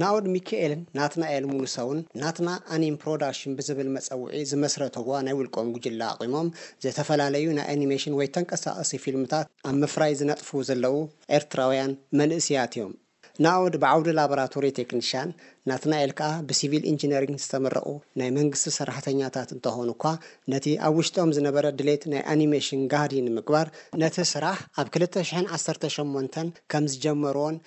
ናኦድ ሚኪኤልን ናትናኤል ሙሉሰውን ናትና ኣኒም ፕሮዳክሽን ብዝብል መጸውዒ ዝመስረተዋ ናይ ውልቆም ጉጅለ ኣቝሞም ዝተፈላለዩ ናይ ኣኒሜሽን ወይ ተንቀሳቐሲ ፊልምታት ኣብ ምፍራይ ዝነጥፉ ዘለዉ ኤርትራውያን መንእስያት እዮም። ናኦድ ብዓውዲ ላቦራቶሪ ቴክኒሻን፣ ናትናኤል ከኣ ብሲቪል ኢንጂነሪንግ ዝተመረቑ ናይ መንግስቲ ሰራሕተኛታት እንተኾኑ'ኳ ነቲ ኣብ ውሽጦም ዝነበረ ድሌት ናይ ኣኒሜሽን ጋህዲ ንምግባር ነቲ ስራሕ ኣብ ክልተ ሽሕን ዓሰርተ ሸሞንተን ከምዝጀመርዎን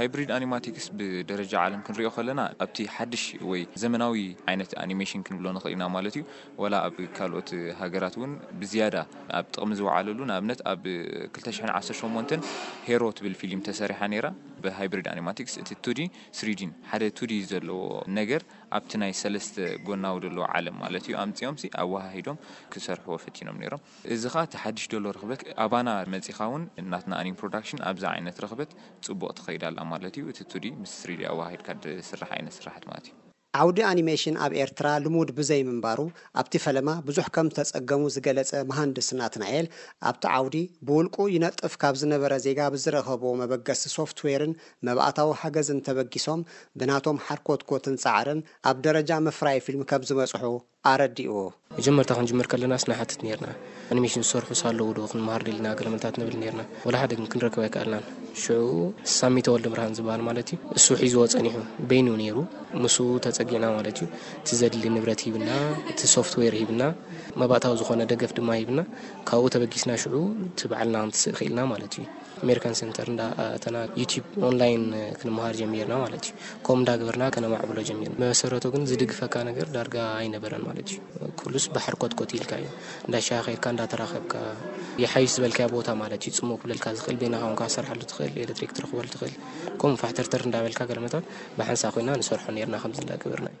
ሃይብሪድ ኣኒማቲክስ ብደረጃ ዓለም ክንሪኦ ከለና ኣብቲ ሓድሽ ወይ ዘመናዊ ዓይነት ኣኒሜሽን ክንብሎ ንኽእል ኢና ማለት እዩ። ዋላ ኣብ ካልኦት ሃገራት እውን ብዝያዳ ኣብ ጥቕሚ ዝወዓለሉ ንኣብነት ኣብ ክልተ ሽሕን ዓሰርተ ሸሞንተን ሄሮ ትብል ፊሊም ተሰሪሓ ነይራ ብሃይብሪድ ኣኒማቲክስ እቲ ቱዲን ስሪዲን ሓደ ቱዲ ዘለዎ ነገር ኣብቲ ናይ ሰለስተ ጎናዊ ደለዎ ዓለም ማለት እዩ ኣምጺኦምሲ ኣወሃሂዶም ክሰርሕዎ ፈቲኖም ነይሮም። እዚ ከኣ እቲ ሓድሽ ደሎ ርኽበት ኣባና መጺኻ ውን ናትና ኣኒም ፕሮዳክሽን ኣብዛ ዓይነት ርኽበት ጽቡቕ ትኸይድ ኣላ ማለት እዩ። እቲ ቱዲ ምስ ስሪዲ ኣወሃሂድካ ዝስራሕ ዓይነት ስራሓት ማለት እዩ። ዓውዲ ኣኒሜሽን ኣብ ኤርትራ ልሙድ ብዘይ ምንባሩ ኣብቲ ፈለማ ብዙሕ ከም ዝተጸገሙ ዝገለጸ መሃንድስ ናትናኤል ኣብቲ ዓውዲ ብውልቁ ይነጥፍ ካብ ዝነበረ ዜጋ ብዝረኸቦ መበገሲ ሶፍትዌርን መባእታዊ ሓገዝን ተበጊሶም ብናቶም ሓርኮትኮትን ጻዕርን ኣብ ደረጃ ምፍራይ ፊልም ከም ዝበጽሑ ኣረዲኡዎ። መጀመርታ ክንጅምር ከለናስ ንሓትት ኔርና፣ ኣኒሜሽን ዝሰርሑ ሳለዉ ዶ ክንመሃር ደሊና ገለ መልታት ንብል ኔርና። ወላ ሓደ ግን ክንረክብ ኣይከኣልናን። ሽዑ ሳሚ ተወልደብርሃን ዝበሃል ማለት'ዩ እሱ ሒዙዎ ጸኒሑ፣ በይኑ ኔሩ። ምስኡ ተጸጊዕና ማለት'ዩ። እቲ ዘድሊ ንብረት ሂብና፣ እቲ ሶፍትዌር ሂብና፣ መባእታዊ ዝኾነ ደገፍ ድማ ሂብና። ካብኡ ተበጊስና ሽዑ እቲ ባዕልና ክንትስእ ክኢልና ማለት'ዩ። ኣሜሪካን ሰንተር እንዳ ኣተና ዩቲብ ኦንላይን ክንመሃር ጀሚርና ማለት እዩ ከምኡ እንዳገበርና ከነማዕብሎ ጀሚርና መሰረቱ ግን ዝድግፈካ ነገር ዳርጋ ኣይነበረን ማለት እዩ ኩሉስ ባሕር ኮትኮት ኢልካ እዩ እንዳሻ ከድካ እንዳተራኸብካ ይሓይሽ ዝበልካዮ ቦታ ማለት እዩ ፅሙ ክብለልካ ዝኽእል ቤናኻ ውንካ ሰርሓሉ ትኽእል ኤሌክትሪክ ትረኽበሉ ትኽእል ከምኡ ፋሕተርተር እንዳበልካ ገለመታት ብሓንሳ ኮይና ንሰርሖ ነርና ከምዚ እንዳገበርና እዩ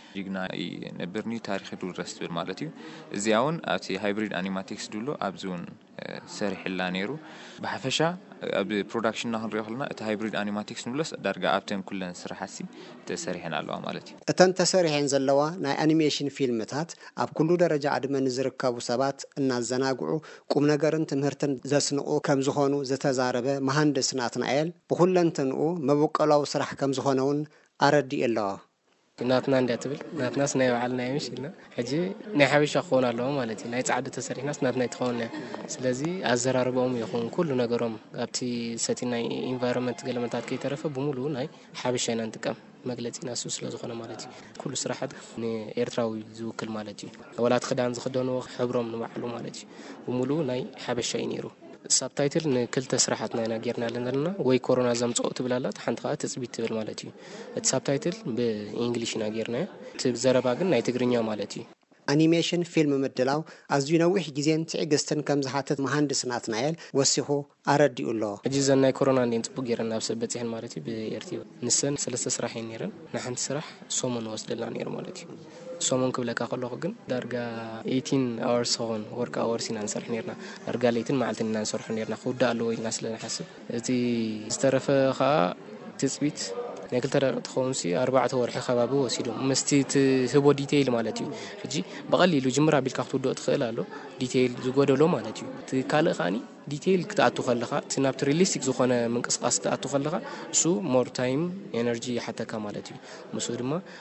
ጅግና እዪ ነብርኒ ታሪኪ ዱሉ ደስ ትብል ማለት እዩ እዚኣ ውን ኣብቲ ሃይብሪድ ኣኒማቲክስ ዱሉ ኣብዚ ውን ሰሪሕላ ነይሩ ብሓፈሻ ኣብ ፕሮዳክሽንና ክንሪኦ ከለና እቲ ሃይብሪድ ኣኒማቲክስ ንብሎስ ዳርጋ ኣብተን ኩለን ስራሓትሲ ተሰሪሐን ኣለዋ ማለት እዩ። እተን ተሰሪሐን ዘለዋ ናይ ኣኒሜሽን ፊልምታት ኣብ ኩሉ ደረጃ ዕድመ ንዝርከቡ ሰባት እናዘናግዑ ቁምነገርን ትምህርትን ዘስንቑ ከምዝኾኑ ዝተዛረበ መሃንድስ ናትናኤል ብኹለንትንኡ መበቆላዊ ስራሕ ከምዝኾነ ውን ኣረዲኡ ኣሎ። ናትና እንድያ ትብል ናትናስ ናይ ባዕልና እዩ ምሽ ኢልና ሕጂ ናይ ሓበሻ ክኸውን ኣለዎ ማለት እዩ ናይ ጻዕዱ ተሰሪሕናስ ናትና ይትኸውን እያ ስለዚ ኣዘራርባኦም ይኹን ኩሉ ነገሮም ኣብቲ ሰቲ ናይ ኢንቫይሮንመንት ገለመንታት ከይተረፈ ብምሉኡ ናይ ሓበሻ ኢና ንጥቀም መግለጺ ናሱ ስለ ዝኾነ ማለት እዩ ኩሉ ስራሓት ንኤርትራዊ ዝውክል ማለት እዩ ወላት ክዳን ዝኽደንዎ ሕብሮም ንባዕሉ ማለት እዩ ብምሉኡ ናይ ሓበሻ እዩ ነይሩ ሳብታይትል ንክልተ ስራሓትና ኢና ጌርና ኣለና ወይ ኮሮና ዘምጽኦ ትብል ኣላ ሓንቲ ከዓ ትፅቢት ትብል ማለት እዩ እቲ ሳብታይትል ብ ኢንግሊሽ ኢና ጌርናዮ እቲ ዘረባ ግን ናይ ትግርኛ ማለት እዩ። ኣኒሜሽን ፊልም ምድላው ኣዝዩ ነዊሕ ግዜን ትዕግስትን ከም ዝሓትት መሃንድስ ናትናኤል ወሲኹ ኣረዲኡ ኣሎ። ሕጂ እዘን ናይ ኮሮና እንድየን ጽቡቕ ጌረን ናብ ሰብ በጺሐን ማለት እዩ ብኤርትዩ ንሰን ሰለስተ ስራሕ እየን ኔረን ንሓንቲ ስራሕ ሶሙን ይወስደልና ኔሩ ማለት እዩ ሶሙን ክብለካ ከለኹ ግን ዳርጋ ኤይቲን ኣወርስ ዝኸውን ወርክ ኣወርስ ኢና ንሰርሕ ኔርና ዳርጋ ለይትን መዓልትን ኢና ንሰርሖ ኔርና ክውዳእ ኣለዎ ኢልና ስለ ንሓስብ እቲ ዝተረፈ ከኣ ትጽቢት ናይ ክልተ ደርቂ ትኸውንሲ ኣርባዕተ ወርሒ ከባቢ ወሲዱ ምስቲ ትህቦ ዲቴይል ማለት እዩ ሕጂ ብቐሊሉ ጅምር ኣቢልካ ክትውድኦ ትኽእል ኣሎ ዲቴይል ዝጎደሎ ማለት እዩ እቲ ካልእ ከዓኒ ዲቴይል ክትኣቱ ከለኻ እቲ ናብቲ ሪሊስቲክ ዝኾነ ምንቅስቓስ ክትኣቱ ከለኻ እሱ ሞር ታይም ኤነርጂ ይሓተካ ማለት እዩ ምስኡ ድማ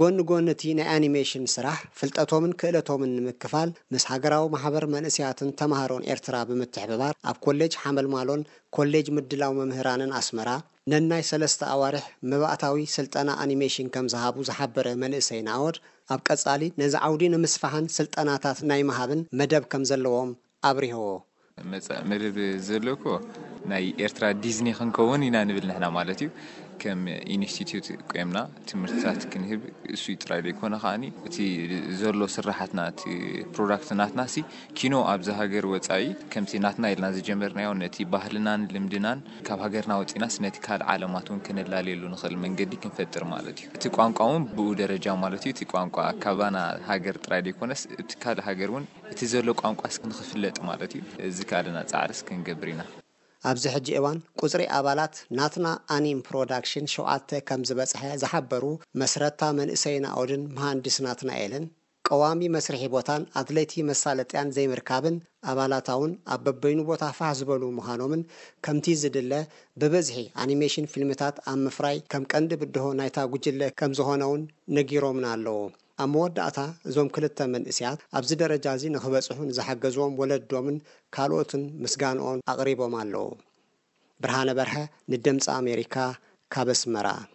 ጎኒ ጎኒ እቲ ናይ ኣኒሜሽን ስራሕ፣ ፍልጠቶምን ክእለቶምን ንምክፋል ምስ ሃገራዊ ማሕበር መንእሰያትን ተማሃሮን ኤርትራ ብምትሕብባር ኣብ ኮሌጅ ሓመልማሎን ኮሌጅ ምድላው መምህራንን ኣስመራ ነናይ ሰለስተ ኣዋርሕ መባእታዊ ስልጠና ኣኒሜሽን ከም ዝሃቡ ዝሓበረ መንእሰይ ናኦድ፣ ኣብ ቀጻሊ ነዚ ዓውዲ ንምስፋሕን ስልጠናታት ናይ ምሃብን መደብ ከም ዘለዎም ኣብሪሆዎ። መጻእ መደብ ዘሎ እኮ ናይ ኤርትራ ዲዝኒ ክንከውን ኢና ንብል ንሕና ማለት እዩ ከም ኢንስቲትዩት ቆምና ትምህርትታት ክንህብ እሱይ ጥራይ ዘይኮነ ከኣ እቲ ዘሎ ስራሓትና እቲ ፕሮዳክት ናትና ሲ ኪኖ ኣብዚ ሃገር ወጻኢ ከምቲ ናትና ኢልና ዝጀመርናዮ ነቲ ባህልናን ልምድናን ካብ ሃገርና ወጺናስ ነቲ ካልእ ዓለማት እውን ከነላልየሉ ንኽእል መንገዲ ክንፈጥር ማለት እዩ እቲ ቋንቋ እውን ብኡ ደረጃ ማለት እዩ እቲ ቋንቋ ካባና ሃገር ጥራይ ዘይኮነስ እቲ ካልእ ሃገር እውን እቲ ዘሎ ቋንቋ እስኪ ንኽፍለጥ ማለት እዩ። ዝከኣለና ፃዕሪ እስኪ ክንገብር ኢና። ኣብዚ ሕጂ እዋን ቁፅሪ ኣባላት ናትና ኣኒም ፕሮዳክሽን ሸውዓተ ከምዝበፅሐ ዝሓበሩ መስረታ መንእሰይ ናኦድን መሃንድስ ናትናኤልን፣ ቀዋሚ መስርሒ ቦታን ኣድለይቲ መሳለጥያን ዘይምርካብን ኣባላታውን ኣብ በበይኑ ቦታ ፋሕ ዝበሉ ምዃኖምን ከምቲ ዝድለ ብብዝሒ ኣኒሜሽን ፊልምታት ኣብ ምፍራይ ከም ቀንዲ ብድሆ ናይታ ጉጅለ ከምዝኾነውን ነጊሮምና ኣለዉ። ኣብ መወዳእታ፣ እዞም ክልተ መንእሰያት ኣብዚ ደረጃ'ዚ ንኽበጽሑ ንዝሓገዝዎም ወለዶምን ካልኦትን ምስጋንኦም ኣቕሪቦም ኣለዉ። ብርሃነ በርሀ ንድምጺ ኣሜሪካ ካብ ኣስመራ።